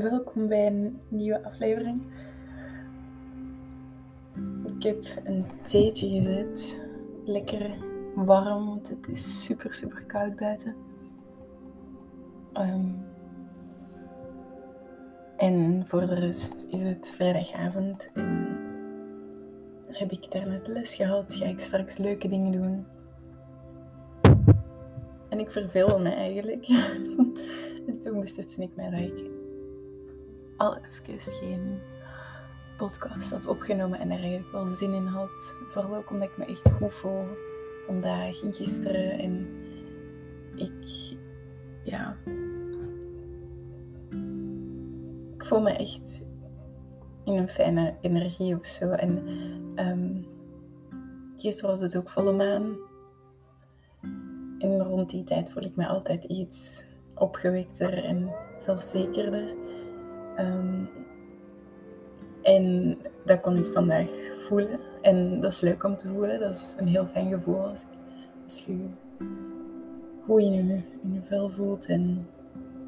welkom bij een nieuwe aflevering. Ik heb een theetje gezet, lekker warm, want het is super super koud buiten. Um, en voor de rest is het vrijdagavond en heb ik daar net les gehad, ga ik straks leuke dingen doen. En ik verveel me eigenlijk. en toen besefte ik mij dat ik al even geen podcast had opgenomen en er eigenlijk wel zin in had. Vooral ook omdat ik me echt goed voel vandaag en gisteren. En ik, ja. Ik voel me echt in een fijne energie of zo. En um, gisteren was het ook volle maan. En rond die tijd voel ik me altijd iets opgewekter en zelfzekerder. Um, en dat kon ik vandaag voelen. En dat is leuk om te voelen. Dat is een heel fijn gevoel als, als je goed in je, in je vel voelt. En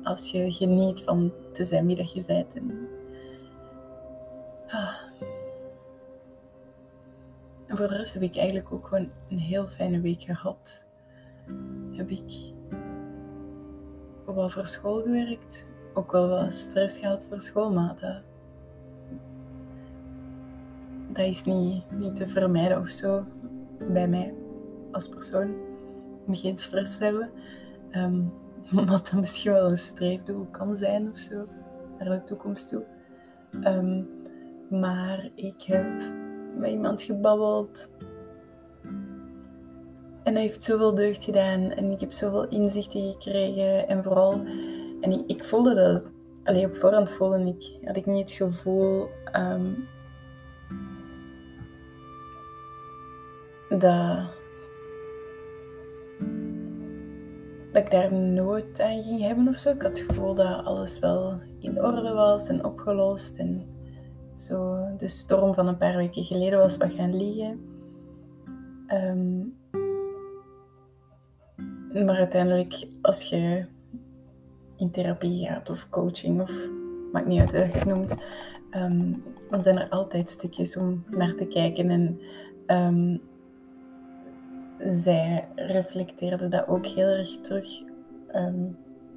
als je geniet van te zijn wie dat je bent. En, ah. en voor de rest heb ik eigenlijk ook gewoon een heel fijne week gehad. Heb ik wel voor school gewerkt. Ook wel stress gehad voor school, maar dat is niet, niet te vermijden of zo bij mij als persoon. Om geen stress te hebben. Wat dan misschien wel een streefdoel kan zijn of zo. Naar de toekomst toe. Ehm, maar ik heb met iemand gebabbeld. En hij heeft zoveel deugd gedaan. En ik heb zoveel inzichten gekregen. En vooral... En ik, voelde dat... Alleen op voorhand voelde ik... Had ik niet het gevoel... Ehm, dat, ik daar nooit aan ging hebben of zo. Ik had het gevoel dat alles wel in orde was en opgelost. En zo de storm van een paar weken geleden was wat gaan liggen. Ehm, maar uiteindelijk, als je in therapie gaat of coaching of maakt niet uit hoe je het noemt, ehm, dan zijn er altijd stukjes om naar te kijken. En um, zij reflecteerde dat ook heel erg terug ehm,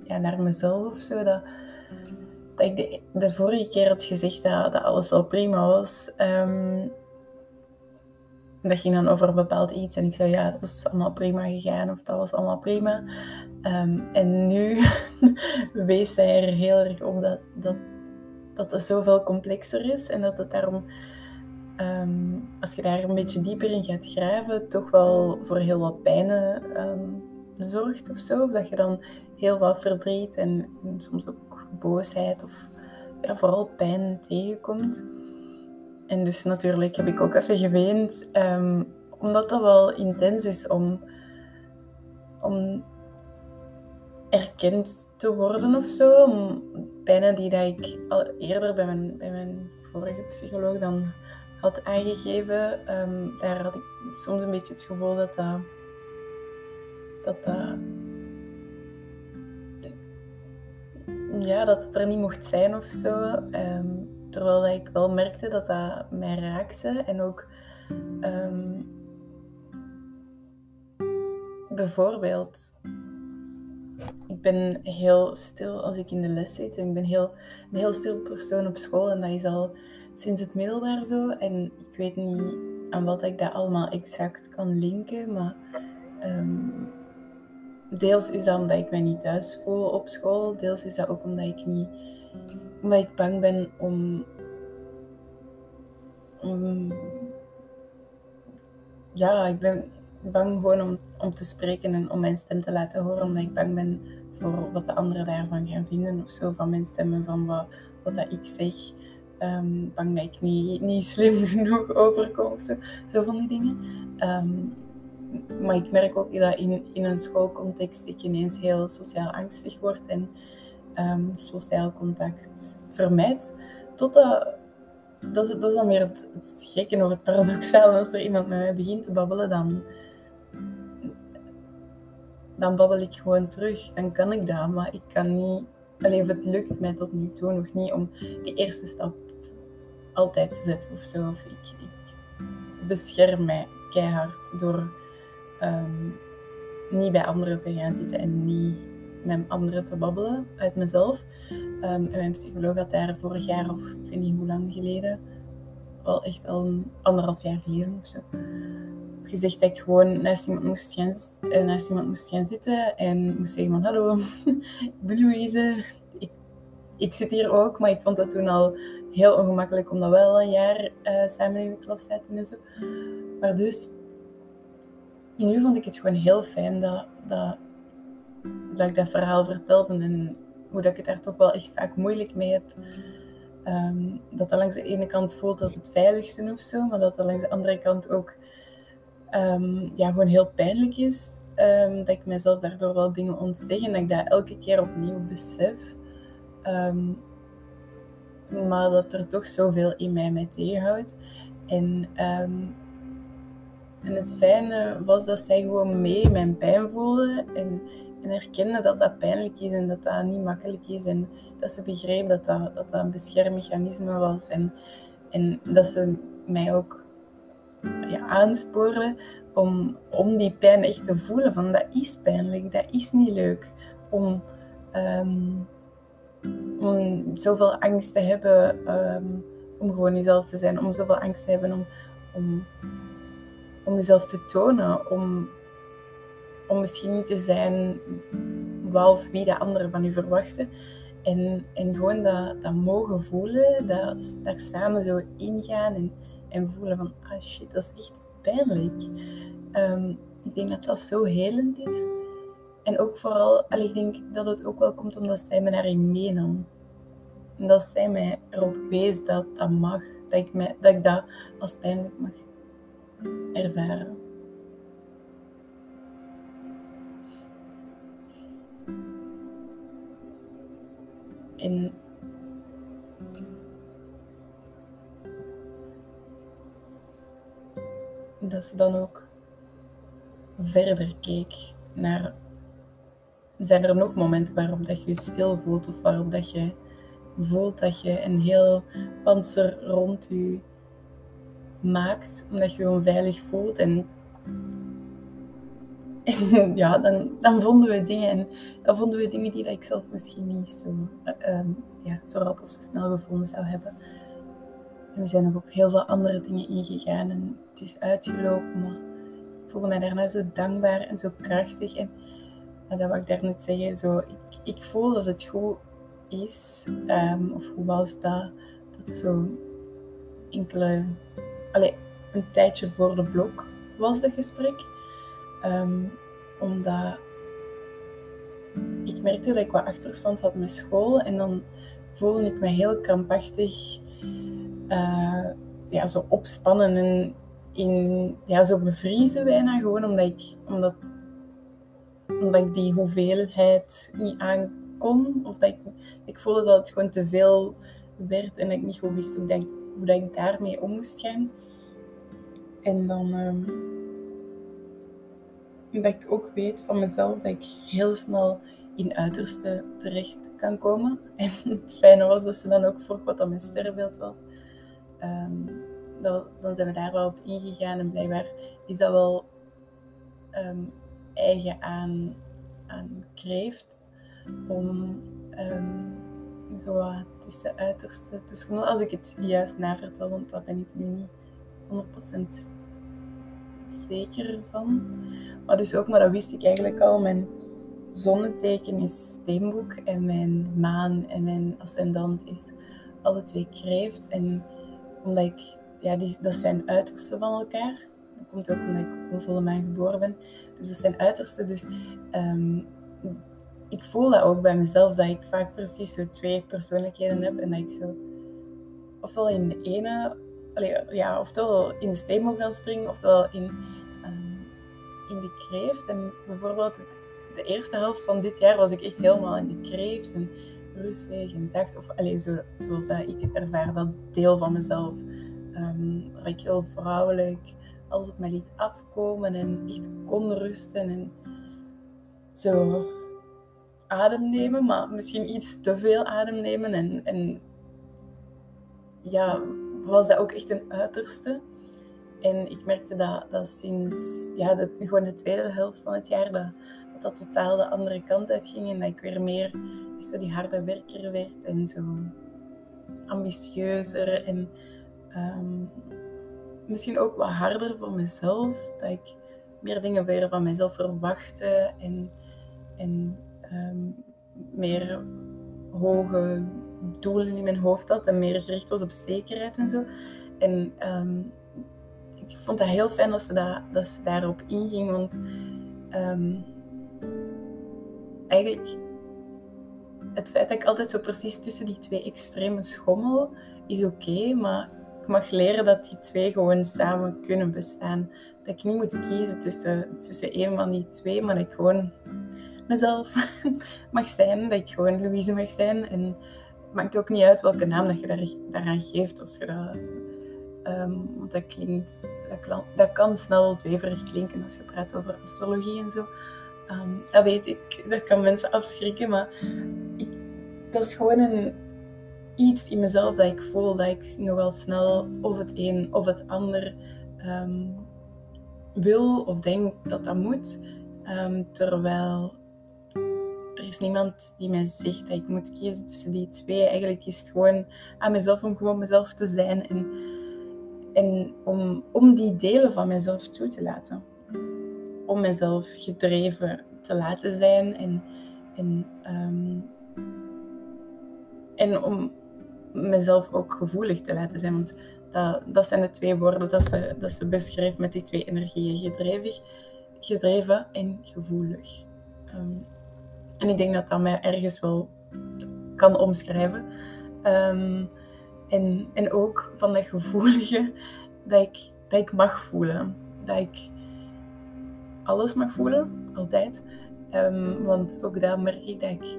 ja, naar mezelf of zo. Dat, ik de, de vorige keer had gezegd dat, dat alles wel prima was. Dat ging dan over een bepaald iets en ik zei ja, dat was allemaal prima gegaan of dat was allemaal prima. Um, en nu wees zij er heel erg op dat, dat, dat het zoveel complexer is en dat het daarom Ehm, als je daar een beetje dieper in gaat graven, toch wel voor heel wat pijn um, zorgt of zo. Of dat je dan heel wat verdriet en, en soms ook boosheid of ja, vooral pijn tegenkomt. En dus natuurlijk heb ik ook even geweend, um, omdat dat wel intens is om, om erkend te worden of zo. Die dat ik al eerder bij mijn, bij mijn vorige psycholoog dan had aangegeven, um, daar had ik soms een beetje het gevoel dat dat, dat, ja, dat het er niet mocht zijn of zo. Um, terwijl ik wel merkte dat dat mij raakte. En ook um, bijvoorbeeld, ik ben heel stil als ik in de les zit. En ik ben heel, een heel stil persoon op school. En dat is al sinds het middelbaar zo. En ik weet niet aan wat ik dat allemaal exact kan linken, maar um, deels is dat omdat ik mij niet thuis voel op school. Deels is dat ook omdat ik niet, omdat ik bang ben om, ja, ik ben bang gewoon om, om te spreken en om mijn stem te laten horen, omdat ik bang ben voor wat de anderen daarvan gaan vinden of zo, van mijn stem en van wat, wat dat ik zeg. Um, bang dat ik niet, niet slim genoeg overkom. Zo, zo van die dingen. Um, maar ik merk ook dat in, in een schoolcontext ik ineens heel sociaal angstig word en um, sociaal contact vermijd. Totdat, dat is, dat is dan weer het, het gekke of het paradoxaal. Als er iemand met mij begint te babbelen, dan, dan babbel ik gewoon terug. Dan kan ik dat, maar ik kan niet alleen het lukt mij tot nu toe nog niet om die eerste stap altijd te zetten of zo. Of ik, ik bescherm mij keihard door ehm, niet bij anderen te gaan zitten en niet met anderen te babbelen uit mezelf. Um, en mijn psycholoog had daar vorig jaar, of ik weet niet hoe lang geleden, wel echt al een anderhalf jaar geleden of zo, gezegd dat ik gewoon naast iemand moest gaan, eh, naast iemand moest gaan zitten en moest zeggen van hallo, ik ben Louise, ik, zit hier ook, maar ik vond dat toen al heel ongemakkelijk om dat wel een jaar uh, samen in de klas te zitten en zo. Maar dus, nu vond ik het gewoon heel fijn dat, dat, dat ik dat verhaal vertelde en hoe dat ik het daar toch wel echt vaak moeilijk mee heb. Ehm, dat dat langs de ene kant voelt als het veiligste of zo, maar dat dat langs de andere kant ook um, ja, gewoon heel pijnlijk is. Um, dat ik mezelf daardoor wel dingen ontzeg en dat ik dat elke keer opnieuw besef. maar dat er toch zoveel in mij mij tegenhoudt. En, en het fijne was dat zij gewoon mee mijn pijn voelde en, en herkende dat dat pijnlijk is en dat dat niet makkelijk is. En dat ze begreep dat dat, dat, een beschermmechanisme was. En, en dat ze mij ook ja, aansporen om, om die pijn echt te voelen. Van dat is pijnlijk, dat is niet leuk. Om, um, om zoveel angst te hebben um, om gewoon jezelf te zijn. Om zoveel angst te hebben om, om, om jezelf te tonen. Om, om misschien niet te zijn wat of wie de anderen van u verwachten. En, en gewoon dat, dat mogen voelen, dat, daar samen zo ingaan en, en voelen van, ah shit, dat is echt pijnlijk. Ehm, ik denk dat dat zo helend is. En ook vooral, allee, ik denk dat het ook wel komt omdat zij me daarin meenam. En dat zij mij erop wees dat dat mag, dat ik, mij, dat, ik dat als pijnlijk mag ervaren. En dat ze dan ook verder keek naar. Zijn er nog momenten waarop dat je stil voelt of waarop dat je voelt dat je een heel panzer rond je maakt, omdat je je onveilig voelt en en ja, dan, dan vonden we dingen. En dan vonden we dingen die dat ik zelf misschien niet zo, uh, ja, zo rap of zo snel gevonden zou hebben. En we zijn nog op heel veel andere dingen ingegaan. En het is uitgelopen. Maar ik voelde mij daarna zo dankbaar en zo krachtig. En, dat wil ik daarnet zeggen. Zo, ik, ik voel dat het goed is. Um, of hoe was dat? Dat zo enkele... Allee, een tijdje voor de blok was dat gesprek. Um, omdat ik merkte dat ik wat achterstand had met school en dan voelde ik me heel krampachtig uh, ja, zo opspannen en in, ja, zo bevriezen bijna. Gewoon omdat ik, omdat, omdat ik die hoeveelheid niet aankon. Of dat ik, ik voelde dat het gewoon te veel werd en ik niet goed wist hoe, dat, hoe dat ik daarmee om moest gaan. En dan... Um, dat ik ook weet van mezelf dat ik heel snel in uiterste terecht kan komen. En het fijne was dat ze dan ook voor wat dat mijn sterrenbeeld was. Um, dan zijn we daar wel op ingegaan en blijkbaar is dat wel ehm, eigen aan, aan kreeft om um, zo tussen uiterste te schommelen. Als ik het juist navertel, want dat ben ik nu niet 100% zeker van. Maar dus ook, maar dat wist ik eigenlijk al. Mijn zonneteken is steenboek en mijn maan en mijn ascendant is alle twee kreeft. En omdat ik, ja, die, dat zijn uitersten van elkaar. Dat komt ook omdat ik op volle maan geboren ben. Dus dat zijn uitersten. Dus um, ik voel dat ook bij mezelf, dat ik vaak precies zo twee persoonlijkheden heb. En dat ik zo, oftewel in de ene, allee, ja, oftewel in de steenboek wil springen, oftewel in in de kreeft. En bijvoorbeeld het, de eerste helft van dit jaar was ik echt helemaal in de kreeft. En rustig en zacht. Of allez, zo, zoals dat ik het ervaar, dat deel van mezelf. Um, waar ik heel vrouwelijk alles op mij liet afkomen en echt kon rusten. En zo adem nemen, maar misschien iets te veel adem nemen. En, en ja, was dat ook echt een uiterste. En ik merkte dat, dat sinds ja, de, gewoon de tweede helft van het jaar, dat, dat, dat totaal de andere kant uitging. En dat ik weer meer zo die harde werker werd en zo ambitieuzer. En ehm, misschien ook wat harder voor mezelf. Dat ik meer dingen weer van mezelf verwachtte. En, en ehm, meer hoge doelen in mijn hoofd had. En meer gericht was op zekerheid en zo. En ehm, ik vond het heel fijn dat ze, dat, dat ze daarop inging. Want eigenlijk het feit dat ik altijd zo precies tussen die twee extreme schommel, is oké, maar ik mag leren dat die twee gewoon samen kunnen bestaan. Dat ik niet moet kiezen tussen, tussen een van die twee, maar dat ik gewoon mezelf mag zijn. Dat ik gewoon Louise mag zijn. En het maakt ook niet uit welke naam dat je daar, daaraan geeft. Als je dat, um, want dat, klinkt, dat, dat, kan snel zweverig klinken als je praat over astrologie en zo. Ehm, dat weet ik, dat kan mensen afschrikken, maar ik, dat is gewoon een, iets in mezelf dat ik voel, dat ik nogal snel of het een of het ander ehm, wil of denk dat dat moet. Um, terwijl er is niemand die mij zegt dat ik moet kiezen tussen die twee. Eigenlijk is het gewoon aan mezelf om gewoon mezelf te zijn en, en om, om die delen van mezelf toe te laten. Om mezelf gedreven te laten zijn en, en um, en om mezelf ook gevoelig te laten zijn. Want dat, dat zijn de twee woorden dat ze, dat ze beschreef met die twee energieën. Gedreven, gedreven en gevoelig. Ehm, en ik denk dat dat mij ergens wel kan omschrijven. Ehm, en, en ook van dat gevoelige dat ik, dat ik mag voelen. Dat ik alles mag voelen, altijd. Um, want ook daar merk ik dat ik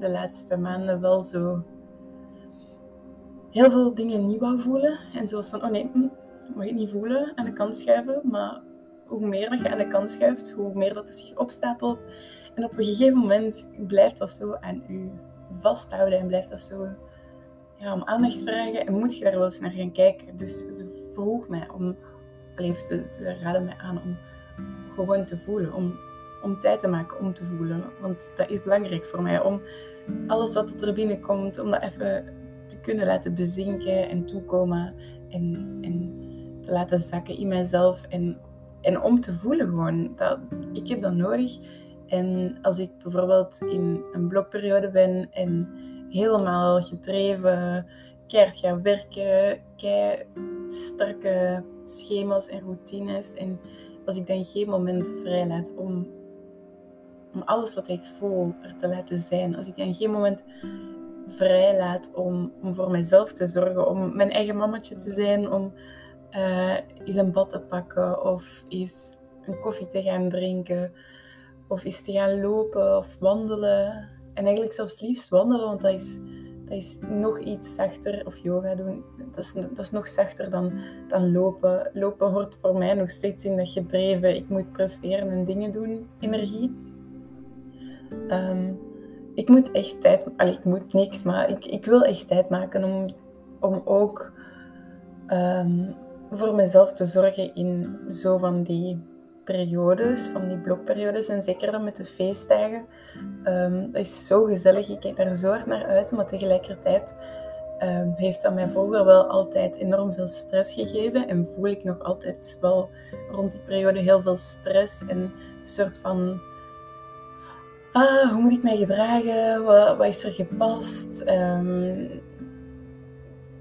de laatste maanden wel zo heel veel dingen niet wou voelen. En zoals van, oh nee, hm, mag je niet voelen, aan de kant schuiven. Maar hoe meer dat je aan de kant schuift, hoe meer dat het zich opstapelt. En op een gegeven moment blijft dat zo aan u vasthouden en blijft dat zo ja, om aandacht vragen. En moet je daar wel eens naar gaan kijken. Dus ze vroeg mij om, alleen ze, raadde mij aan om gewoon te voelen. Om, om tijd te maken om te voelen. Want dat is belangrijk voor mij. Om alles wat er binnenkomt, om dat even te kunnen laten bezinken en toekomen. En, en te laten zakken in mijzelf. En, en om te voelen gewoon. Dat, ik heb dat nodig. En als ik bijvoorbeeld in een blokperiode ben en helemaal gedreven, keihard gaan werken, kei sterke schema's en routines. En als ik dan geen moment vrij laat om om alles wat ik voel er te laten zijn. Als ik dan geen moment vrij laat om, om voor mezelf te zorgen, om mijn eigen mammetje te zijn, om uh, eens een bad te pakken of eens een koffie te gaan drinken of eens te gaan lopen of wandelen. En eigenlijk zelfs liefst wandelen, want dat is, dat is nog iets zachter, of yoga doen, dat is, dat is nog zachter dan, dan lopen. Lopen hoort voor mij nog steeds in dat gedreven, ik moet presteren en dingen doen, energie. Um, ik moet echt tijd... Allee, ik moet niks, maar ik, ik wil echt tijd maken om, om ook um, voor mezelf te zorgen in zo van die periodes, van die blokperiodes. En zeker dan met de feestdagen. Um, dat is zo gezellig. Ik kijk daar zo hard naar uit, maar tegelijkertijd... Um, heeft dat mij vroeger wel altijd enorm veel stress gegeven. En voel ik nog altijd wel rond die periode heel veel stress en een soort van ah, hoe moet ik mij gedragen? Wat, wat is er gepast? Um,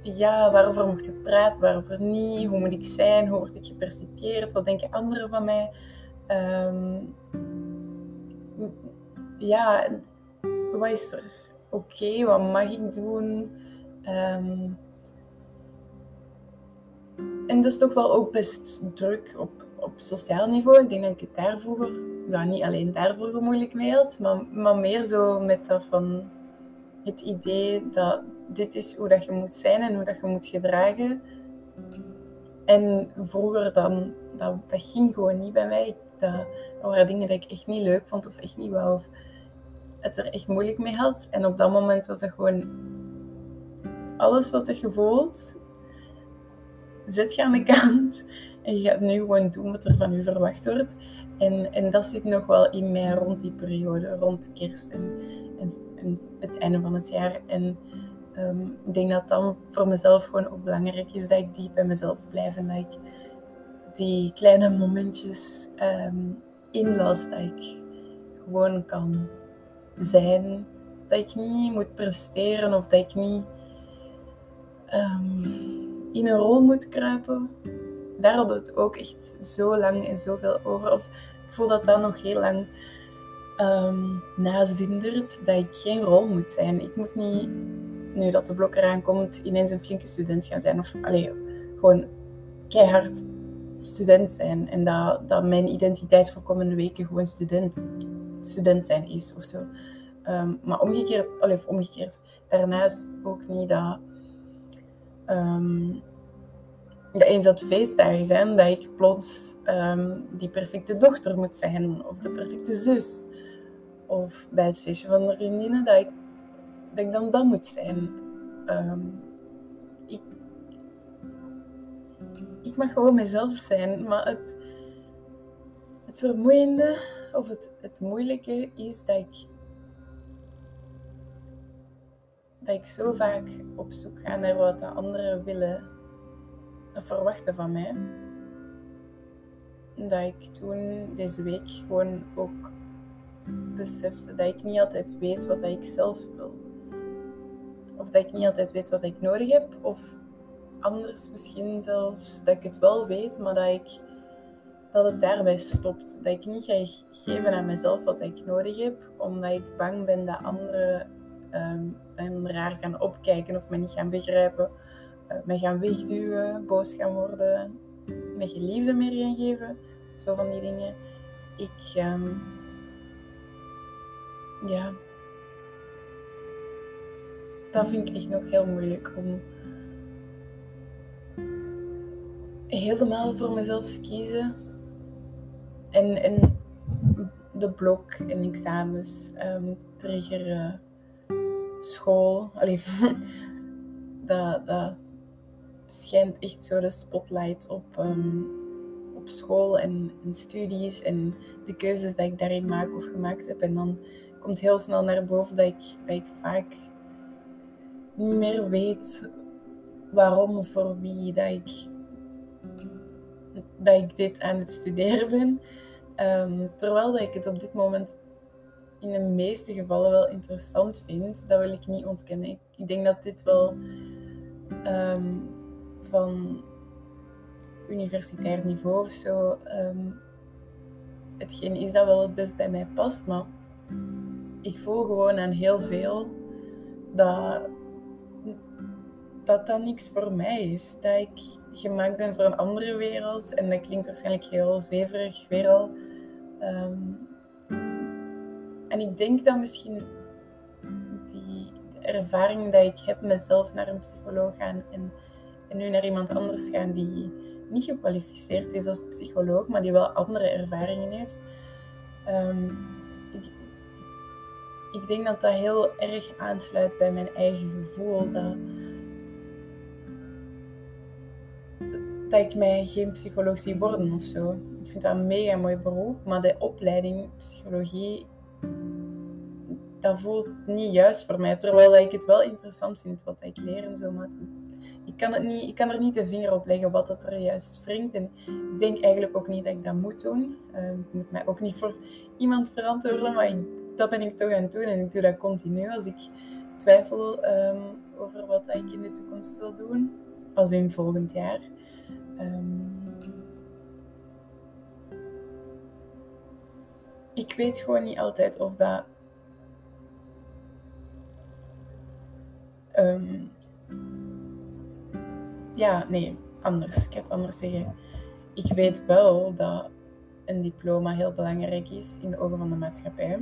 ja, waarover moet je praten, waarover niet? Hoe moet ik zijn? Hoe word ik gepercipieerd? Wat denken anderen van mij? Um, ja, wat is er oké? Wat mag ik doen? Um, en dat is toch wel ook best druk op, op sociaal niveau. Ik denk dat ik het daar vroeger ja, niet alleen daarvoor moeilijk mee had, maar, maar meer zo met dat van het idee dat dit is hoe dat je moet zijn en hoe dat je moet gedragen. En vroeger dan, dat, dat ging gewoon niet bij mij. Dat, dat waren dingen die ik echt niet leuk vond of echt niet wou. Of het er echt moeilijk mee had. En op dat moment was het gewoon alles wat je voelt, zet je aan de kant. En je gaat nu gewoon doen wat er van je verwacht wordt. En, en dat zit nog wel in mij rond die periode, rond kerst en, en, en het einde van het jaar. En ehm, ik denk dat dan voor mezelf gewoon ook belangrijk is dat ik die bij mezelf blijf. En dat ik die kleine momentjes um, inlas, dat ik gewoon kan zijn. Dat ik niet moet presteren of dat ik niet um, in een rol moet kruipen. Daar hadden het ook echt zo lang en zoveel over. Of ik voel dat dat nog heel lang um, nazindert, dat ik geen rol moet zijn. Ik moet niet, nu dat de blok eraan komt, ineens een flinke student gaan zijn. Of alleen gewoon keihard student zijn. En dat, dat mijn identiteit voor komende weken gewoon student, student zijn is of zo. Um, maar omgekeerd, of omgekeerd, daarnaast ook niet dat um, dat eens dat feestdagen zijn, dat ik plots um, die perfecte dochter moet zijn, of de perfecte zus. Of bij het feestje van de vriendinnen, dat ik, ik dan dat moet zijn. Um, ik, ik mag gewoon mezelf zijn, maar het, het vermoeiende of het, het moeilijke is dat ik dat ik zo vaak op zoek ga naar wat de anderen willen of verwachten van mij. Dat ik toen deze week gewoon ook besefte dat ik niet altijd weet wat ik zelf wil. Of dat ik niet altijd weet wat ik nodig heb. Of anders misschien zelfs dat ik het wel weet, maar dat, ik, dat het daarbij stopt. Dat ik niet ga geven aan mezelf wat ik nodig heb, omdat ik bang ben dat anderen um, raar gaan opkijken of me niet gaan begrijpen, uh, me gaan wegduwen, boos gaan worden, me geen liefde meer gaan geven. Zo van die dingen. Ik, um, ja, dat vind ik echt nog heel moeilijk om helemaal voor mezelf te kiezen. En, en de blok en examens um, triggeren school. Allee, dat, dat schijnt echt zo de spotlight op, um, op school en, en, studies en de keuzes die ik daarin maak of gemaakt heb. En dan komt heel snel naar boven dat ik, dat ik vaak niet meer weet waarom of voor wie dat ik, dat ik dit aan het studeren ben. Um, terwijl dat ik het op dit moment in de meeste gevallen wel interessant vind. Dat wil ik niet ontkennen. Ik, denk dat dit wel um, van universitair niveau of zo um, hetgeen is dat wel het best bij mij past. Maar ik voel gewoon aan heel veel dat dat dat niks voor mij is. Dat ik gemaakt ben voor een andere wereld. En dat klinkt waarschijnlijk heel zweverig weer al. Um, en ik denk dat misschien die ervaring dat ik heb mezelf naar een psycholoog gaan en, en nu naar iemand anders gaan die niet gekwalificeerd is als psycholoog, maar die wel andere ervaringen heeft. Um, ik, ik denk dat dat heel erg aansluit bij mijn eigen gevoel. Dat, dat ik mij geen psycholoog zie worden of zo. Ik vind dat een mega mooi beroep, maar de opleiding psychologie dat voelt niet juist voor mij. Terwijl ik het wel interessant vind wat ik leer en zo. Maar ik kan, het niet, ik kan er niet de vinger op leggen wat dat er juist wringt. En ik denk eigenlijk ook niet dat ik dat moet doen. Uh, ik moet mij ook niet voor iemand verantwoorden, maar dat ben ik toch aan het doen. En ik doe dat continu als ik twijfel um, over wat ik in de toekomst wil doen. Als in volgend jaar. Um, ik weet gewoon niet altijd of dat Um, ja, nee, anders. Ik ga het anders zeggen. Ik weet wel dat een diploma heel belangrijk is in de ogen van de maatschappij.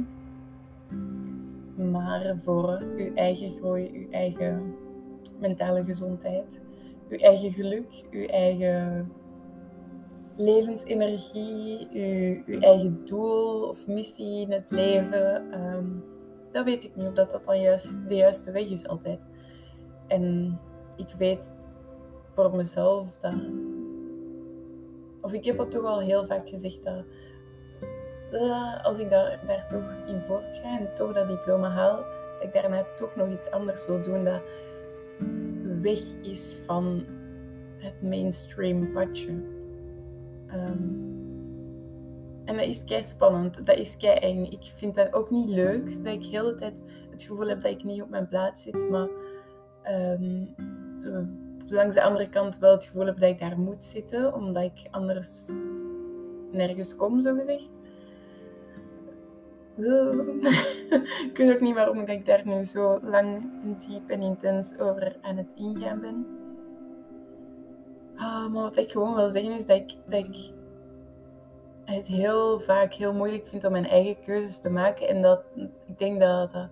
Maar voor uw eigen groei, uw eigen mentale gezondheid, uw eigen geluk, uw eigen levensenergie, uw, uw eigen doel of missie in het leven, um, dat weet ik niet, of dat dat dan juist de juiste weg is altijd. En ik weet voor mezelf dat... Of ik heb het toch al heel vaak gezegd dat... als ik daar, daar toch in voortga en toch dat diploma haal, dat ik daarna toch nog iets anders wil doen dat weg is van het mainstream padje. Um, en dat is kei spannend, dat is kei eng. Ik vind dat ook niet leuk, dat ik heel de tijd het gevoel heb dat ik niet op mijn plaats zit, maar um, langs de andere kant wel het gevoel heb dat ik daar moet zitten, omdat ik anders nergens kom, zo gezegd. Ik weet ook niet waarom dat ik daar nu zo lang diep en intens over aan het ingaan ben. Ah, maar wat ik gewoon wil zeggen is dat ik, dat ik het heel vaak heel moeilijk vind om mijn eigen keuzes te maken. En dat ik denk dat, dat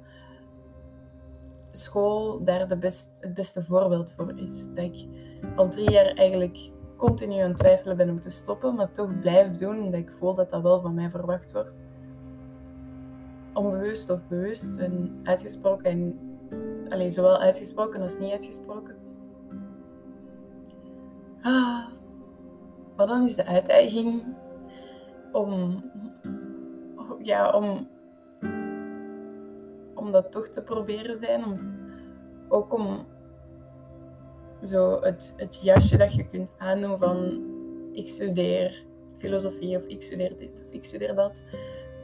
school daar de best, het beste voorbeeld voor is. Dat ik al drie jaar eigenlijk continu aan het twijfelen ben om te stoppen, maar toch blijf doen, omdat ik voel dat dat wel van mij verwacht wordt. Onbewust of bewust en uitgesproken. En, allez, zowel uitgesproken als niet uitgesproken. Ah, maar dan is de uitdaging om, ja, om, om dat toch te proberen zijn. Om, ook om zo het, het jasje dat je kunt aandoen van ik studeer filosofie of ik studeer dit of ik studeer dat.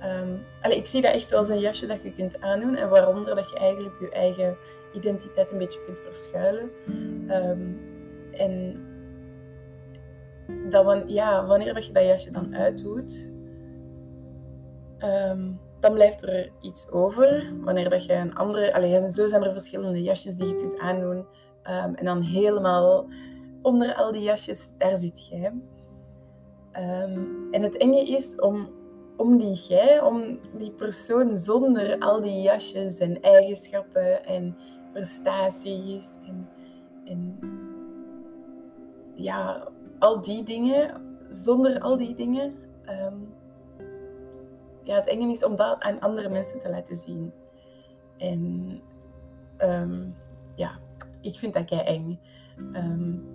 Um, ik zie dat echt zoals een jasje dat je kunt aandoen en waaronder dat je eigenlijk je eigen identiteit een beetje kunt verschuilen. Um, en dat ja, wanneer dat je dat jasje dan uitdoet, um, dan blijft er iets over. Wanneer dat je een andere... Zo zijn er verschillende jasjes die je kunt aandoen. En dan helemaal onder al die jasjes, daar zit jij. En het enge is om, om die jij, om die persoon zonder al die jasjes en eigenschappen en prestaties en, ja, al die dingen, zonder al die dingen, um, ja, het enge is om dat aan andere mensen te laten zien. En um, ja, ik vind dat jij eng. Um,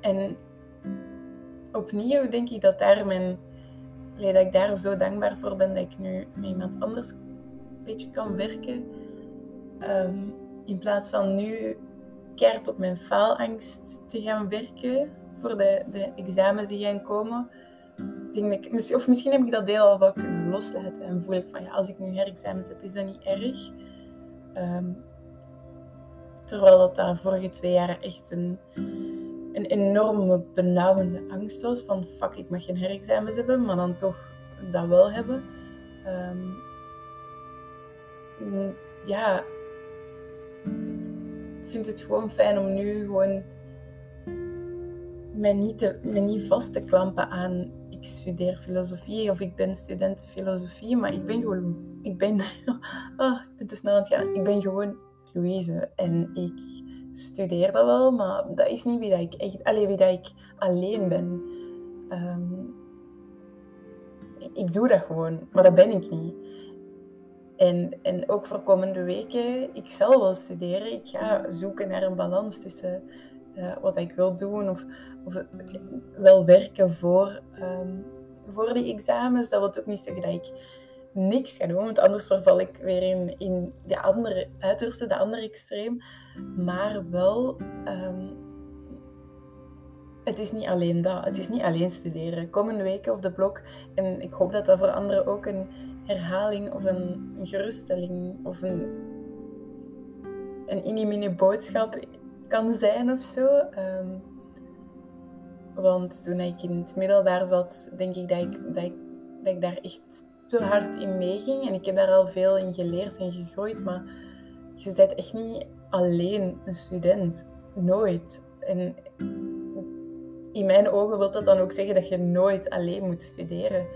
en opnieuw denk ik dat dat ik daar zo dankbaar voor ben dat ik nu met iemand anders een beetje kan werken. in plaats van nu keihard op mijn faalangst te gaan werken voor de, de examens die gaan komen. Denk ik, of misschien heb ik dat deel al wel kunnen loslaten en voel ik van ja, als ik nu herexamens heb, is dat niet erg. Ehm, terwijl dat daar vorige twee jaar echt een, een enorme benauwende angst was van fuck, ik mag geen herexamens hebben, maar dan toch dat wel hebben. Um, ja, ik vind het gewoon fijn om nu gewoon mij niet, te, niet vast te klampen aan ik studeer filosofie of ik ben student filosofie, maar ik ben gewoon, ik ben, oh, ik ben te snel aan het gaan. Ik ben gewoon Louise en ik studeer dat wel, maar dat is niet wie dat ik echt, alleen wie dat ik alleen ben. Ehm, ik doe dat gewoon, maar dat ben ik niet. En, en ook voor komende weken, ik zal wel studeren. Ik ga zoeken naar een balans tussen uh, wat ik wil doen of, of wel werken voor, um, voor die examens. Dat wil ook niet zeggen dat ik niks ga doen, want anders verval ik weer in, in de andere uiterste, de andere extreem. Maar wel, um, het is niet alleen dat. Het is niet alleen studeren. Komende weken of de blok, en ik hoop dat dat voor anderen ook een herhaling of een, geruststelling of een, een inimine boodschap kan zijn of zo. Um, want toen ik in het middelbaar zat, denk ik dat ik, dat ik, dat ik daar echt te hard in meeging. En ik heb daar al veel in geleerd en gegroeid. Maar je bent echt niet alleen een student. Nooit. En in mijn ogen wil dat dan ook zeggen dat je nooit alleen moet studeren.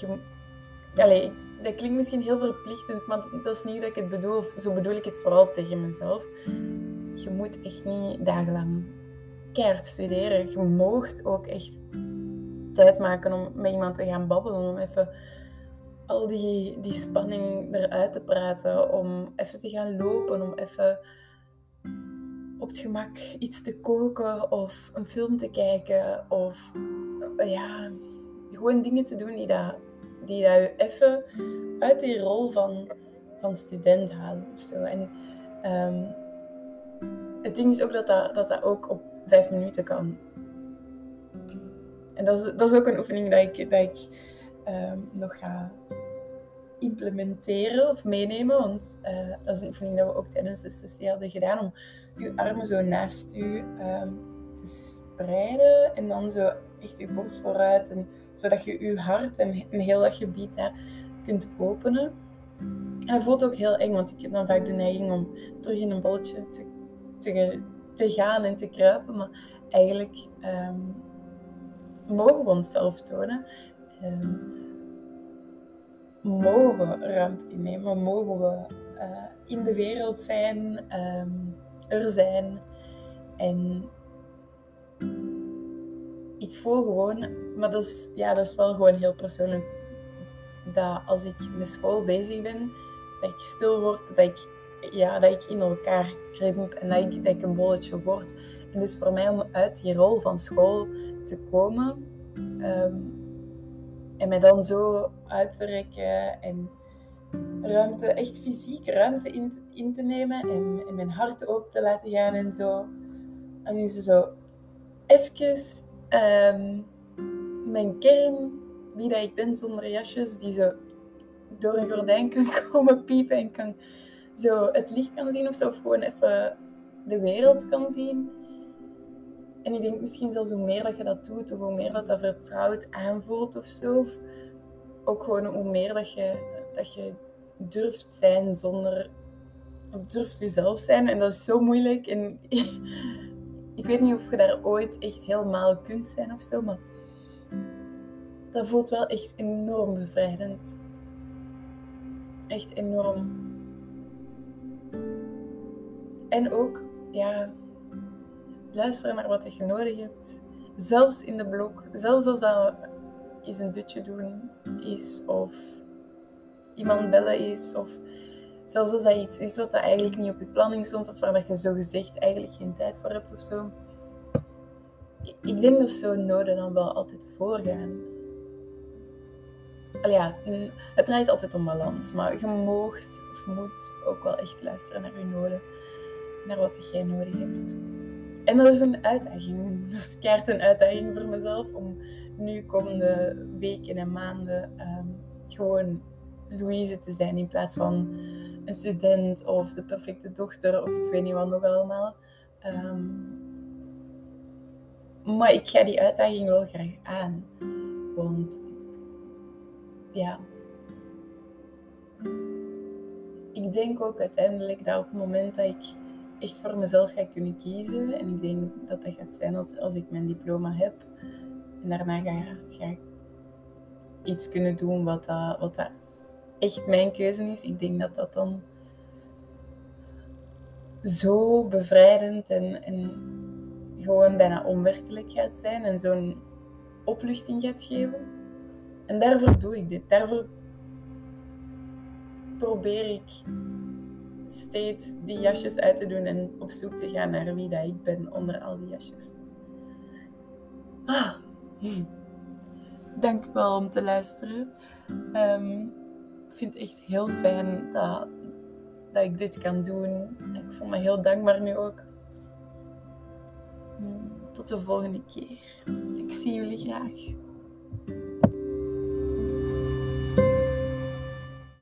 Je, dat klinkt misschien heel verplichtend, maar dat is niet dat ik het bedoel. Zo bedoel ik het vooral tegen mezelf. Je moet echt niet dagenlang keihard studeren. Je moogt ook echt tijd maken om met iemand te gaan babbelen. Om even al die, die spanning eruit te praten, om even te gaan lopen, om even op het gemak iets te koken of een film te kijken of ja, gewoon dingen te doen die, dat, die dat je even uit die rol van, van student halen zo. En um, het ding is ook dat dat, dat ook op vijf minuten kan. En dat is, dat is ook een oefening dat ik, dat ik um, nog ga implementeren of meenemen. Want uh, dat is een oefening dat we ook tijdens de sessie hadden gedaan. Om je armen zo naast u um, te spreiden. En dan zo echt je borst vooruit. En, zodat je je hart en, en heel dat gebied daar kunt openen. En dat voelt ook heel eng, want ik heb dan vaak de neiging om terug in een bolletje te, te, gaan en te kruipen. Maar eigenlijk um, mogen we onszelf tonen. Um, mogen we ruimte innemen, mogen we uh, in de wereld zijn, er zijn. En ik voel gewoon, maar dat is, ja, dat is wel gewoon heel persoonlijk, dat als ik met school bezig ben, dat ik stil word, dat ik, ja, dat ik in elkaar krimp en dat ik, dat ik een bolletje word. En dus voor mij om uit die rol van school te komen, um, en mij dan zo uit te rekken en ruimte, echt fysiek ruimte in, in te nemen en, mijn hart open te laten gaan en zo. En is zo even um, mijn kern, wie dat ik ben zonder jasjes, die zo door een gordijn kan komen piepen en kan zo het licht kan zien of zo, of gewoon even de wereld kan zien. En ik denk misschien zelfs hoe meer dat je dat doet, of hoe meer dat dat vertrouwd aanvoelt of zo. Of ook gewoon hoe meer dat je, dat je durft zijn zonder... Of durft jezelf zijn. En dat is zo moeilijk. En ik weet niet of je daar ooit echt helemaal kunt zijn of zo, maar dat voelt wel echt enorm bevrijdend. Echt enorm. En ook, ja, luisteren naar wat je nodig hebt. Zelfs in de blok, zelfs als dat eens een dutje doen is of iemand bellen is of zelfs als dat iets is wat dat eigenlijk niet op je planning stond of waar je zo gezegd eigenlijk geen tijd voor hebt of zo. Ik denk dat zo'n noden dan wel altijd voorgaan. Al ja, het draait altijd om balans, maar je moogt of moet ook wel echt luisteren naar je noden, naar wat jij nodig hebt. En dat is een uitdaging. Dat is keert een uitdaging voor mezelf om nu komende weken en maanden um, gewoon Louise te zijn in plaats van een student of de perfecte dochter of ik weet niet wat nog allemaal. Um, maar ik ga die uitdaging wel graag aan. Want ja, ik denk ook uiteindelijk dat op het moment dat ik echt voor mezelf ga kunnen kiezen. En ik denk dat dat gaat zijn als, als ik mijn diploma heb. En daarna ga, ga ik iets kunnen doen wat, dat, wat dat echt mijn keuze is. Ik denk dat dat dan zo bevrijdend en, en gewoon bijna onwerkelijk gaat zijn. En zo'n opluchting gaat geven. En daarvoor doe ik dit. Daarvoor probeer ik steeds die jasjes uit te doen en op zoek te gaan naar wie dat ik ben onder al die jasjes. Ah, hm. dank wel om te luisteren. Ik vind het echt heel fijn dat, dat ik dit kan doen. Ik voel me heel dankbaar nu ook. Hm, tot de volgende keer. Ik zie jullie graag.